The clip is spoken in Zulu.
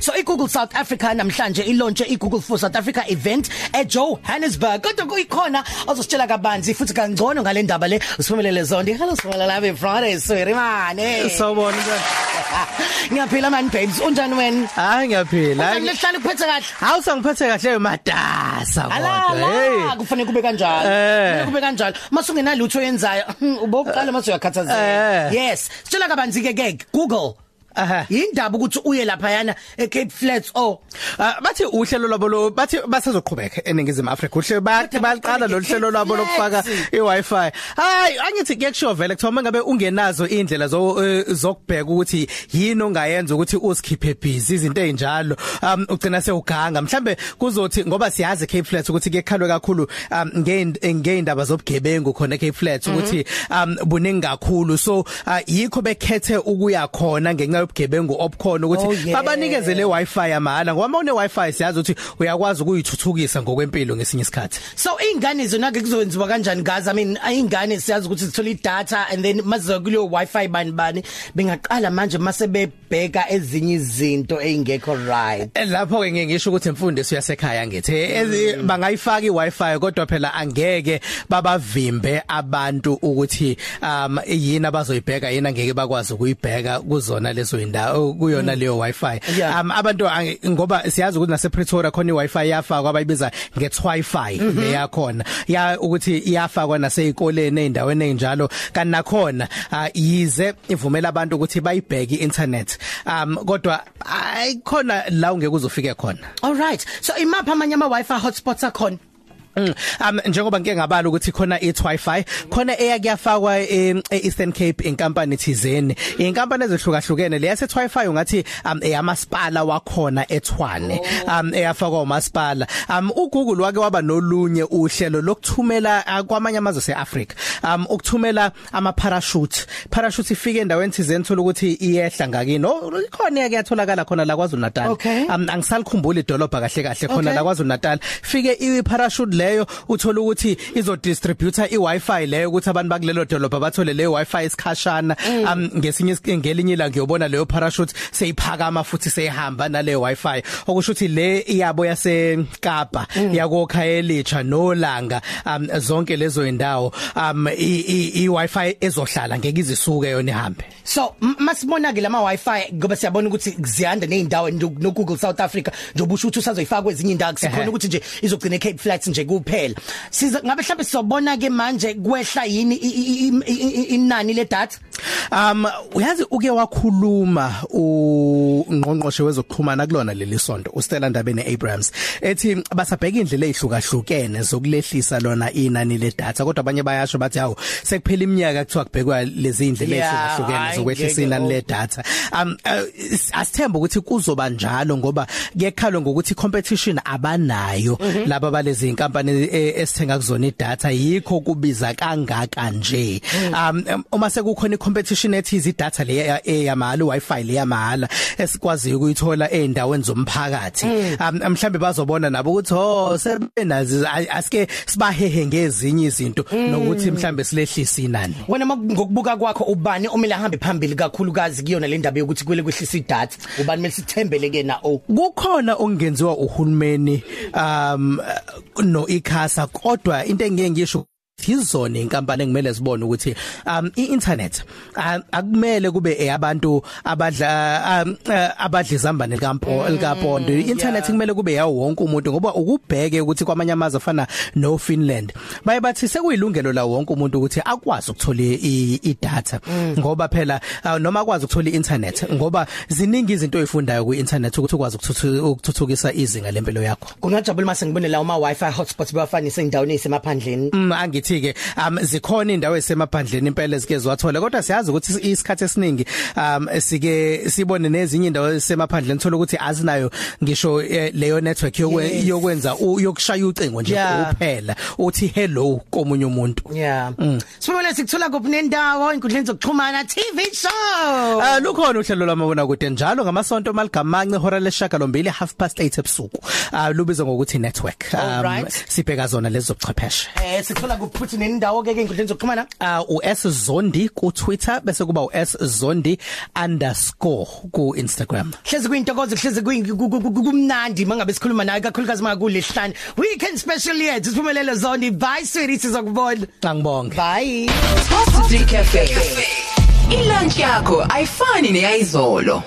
so iGoogle South Africa namhlanje ilaunch iGoogle for South Africa event eJohannesburg kodwa kuyikhona ozositshela kabanzi futhi kangcono ngale ndaba le usifumelele zondi hello sifumelela happy friday sweetie mane Sawubona ngiyaphila man babes unjani wena Hayi ngiyaphila. Unjani lehlala kuphethe kahle Hawu sangiphethe kahle matasa kodwa. Ala kufanele kube kanjalo. Eh. Kufanele kube kanjalo. Masungenalutho yenzayo ubokuqala mase uyakhathazeka. Eh. Yes. Sitshela kabanzi ke ke Google. Aha. Yindaba ukuthi uye lapha yana eCape Flats. Oh Ah, bathi uhlelo lwabo lo bathi basazoqhubeka eningizimu Africa uhle bathi baqala lo hlelo lwabo lokufaka iWi-Fi. Hayi angithi kuyakusho vele kuthiwa ngabe ungenazo indlela zo eh, zokubheka ukuthi yini ongayenza ukuthi usikhiphe busy izinto ezinjalo um ugcina sewuganga. Mhlambe kuzothi ngoba siyazi Cape Flats ukuthi kekhalwe kakhulu um ngeindaba zobugebengu khona Cape Flats ukuthi um buningi kakhulu. So ah, yikho bekhethe ukuya khona ngenxa yobugebengu obukhona Oh, ukuthi yeah. babanikeze le wifi yamahhala. Ngoba une wifi siyazi ukuthi uyakwazi ukuyithuthukisa ngokwempilo ngesinye isikhathi. So ingane zona ke kuzowenziwa kanjani guys? I mean ingane siyazi ukuthi zithola idatha and then mazizo kuleyo wifi bani bani bengaqala manje mase bebheka ezinye izinto ezingekho right. Eh, lapho ke ngisho ukuthi imfundiso yasekhaya ngithi ezi- bangayifaka iwifi kodwa phela angeke babavimbe abantu ukuthi um yini abazoyibheka yini angeke bakwazi ukuyibheka kuzona lezo indawo kuyona leyo wifi. Yeah. um abantu ange- ngoba siyazi ukuthi nase Pretoria khona iwifi yafakwa abayibiza ngetwifi leyakhona ya ukuthi iyafakwa nasezikoleni ezindaweni ezinjalo kanti nakhona ah, yize ivumela abantu ukuthi bayibheke internet um kodwa ayikhona la ungeke uzofike khona. All right. So imapha amanye ama wifi hotspots akhona? Mm. Um njengoba ngike ngabala ukuthi khona i-Wi-Fi khona eyakuyafakwa e-Eastern Cape inkampani thizeni. Inkampani ezihlukahlukene leyase Wi-Fi ungathi um eyamasipala wakhona eThwane um eyafakwa umasipala. Um uGoogle wake waba nolunye uhlelo lokuthumela kwamanye amazwe seAfrica um ukuthumela ama parachute parachute ifike endaweni thizeni thola ukuthi iyehla ngakini. Oh, khona yakuyatholakala khona la KwaZulu Natal um angisalikhumbuли idolobha kahle kahle khona la KwaZulu Natal fike i parachute leyo uthola ukuthi izo distributor i Wi-Fi leyo ukuthi abantu bakulelo dolobha bathole le Wi-Fi isikhashana um ngesinye isik- ngelinye ilanga ngiyobona leyo parachute seyiphakama futhi seyihamba nale Wi-Fi. Okusho ukuthi le iyabo yase Kapa yakokha elicha nolanga um zonke lezo indawo um i- i i Wi-Fi ezohlala ngeke izisuke yona ihambe. So m- masibona ke lama wifi ngoba siyabona ukuthi ziyanda neindawo no Google South Africa njengoba usho ukuthi usazoyifaka kwezinye indawo sikhona Ehhe. ukuthi nje izogcina eCape Flats nje kuphela. Siza ngabe mhlawumbe sizobona ke manje kwehla yini i- i- i- i- i- inani le data? Um uyazi uke wakhuluma ungqongqoshe wezokuxhumana kulona leli sonto uStella Ndabene Abrams ethi basabheka indlela ezihlukahlukene zokulehlisa lona inani le data kodwa abanye bayasho bathi hawo sekuphela iminyaka kuthiwa kubhekwa lezi indlela Yeah, ezihlukahlukene hayi, zokwehlisa ngeke inani le o- data. Um uh, asithemba ukuthi kuzoba njalo ngoba kuyekhalwa ngokuthi competition abanayo laba balezi inkampani eh, esithenga kuzona idatha yikho kubiza kangaka nje. Um um, uma sekukhona icompetition ethize idatha le ya- eyamahhala wifi le yamahhala esikwaziyo ukuyithola eindaweni zomphakathi. Um mhlambe bazobona nabo ukuthi oh sebenazi asike sibahehe ngezinye izinto. Nokuthi mhlambe silehlisa inani. Wena ma- ngokubuka kwakho ubani omele ahambe phambili kakhulukazi kuyona le ndaba yokuthi kwele kwehlisa idatha? Ubani mele sithembele ke na oh kukhona okungenziwa uhulumeni um no ikhasa kodwa into engeke ngisho izona inkampani engimele sibone ukuthi um iinternet um, akumele kube eyabantu abadla um, eh, abadla izambane likampo likapondo. internet yeah. kumele kube yawo wonke umuntu ngoba ukubheke ukuthi kwamanye amazwe afana no Finland baye bathi sekuyilungelo la wonke umuntu ukuthi akwazi ukuthola i- idatha ngoba phela uh, noma akwazi ukuthola internet ngoba ziningi izinto oyifundayo ku internet ukuthi ukwazi ukuthuthukisa ukuthuthukisa izinga lempilo yakho. Kungajabula mase ngibone la uma wifi hotspots bafanise endaweni esemaphandleni Mm angithi ke um zikhona indawo esemaphandleni impela ezike zwathola kodwa siyazi ukuthi is- isikhathi esiningi um sike sibone nezinye indawo esemaphandleni thola ukuthi azinayo ngisho eh, leyo network yokwe- Yes. yokwenza u- yokushaya ucingo nje Yeah. kuphela uthi hello komunye umuntu. Yeah. Sibone sikuthola kuphi nendawo inkundleni zokuxhumana TV show. Ah lukhona uhlelo lwamabona kude njalo ngamasonto maligamance hora leshaka lombili half past 8 ebusuku. Ah lubizwa ngokuthi network. Alright. sibheka zona lezo zobuchwepheshe eh sikuthola kuphi futhi nendawo ke ke inkundleni zokuxhumana? Uh US Zondi ku Twitter bese kuba US Zondi underscore ku Instagram hlezi kuyintokozo hlezi kumnandi mangabe sikhuluma nawe kakhulukazi maka kulihlanu weekend special yethu siphumelele Zondi. Bye sweetie sizokubona. Ngibonge bye. Top 3 Cafe. Ilunch yakho ayifani neyizolo.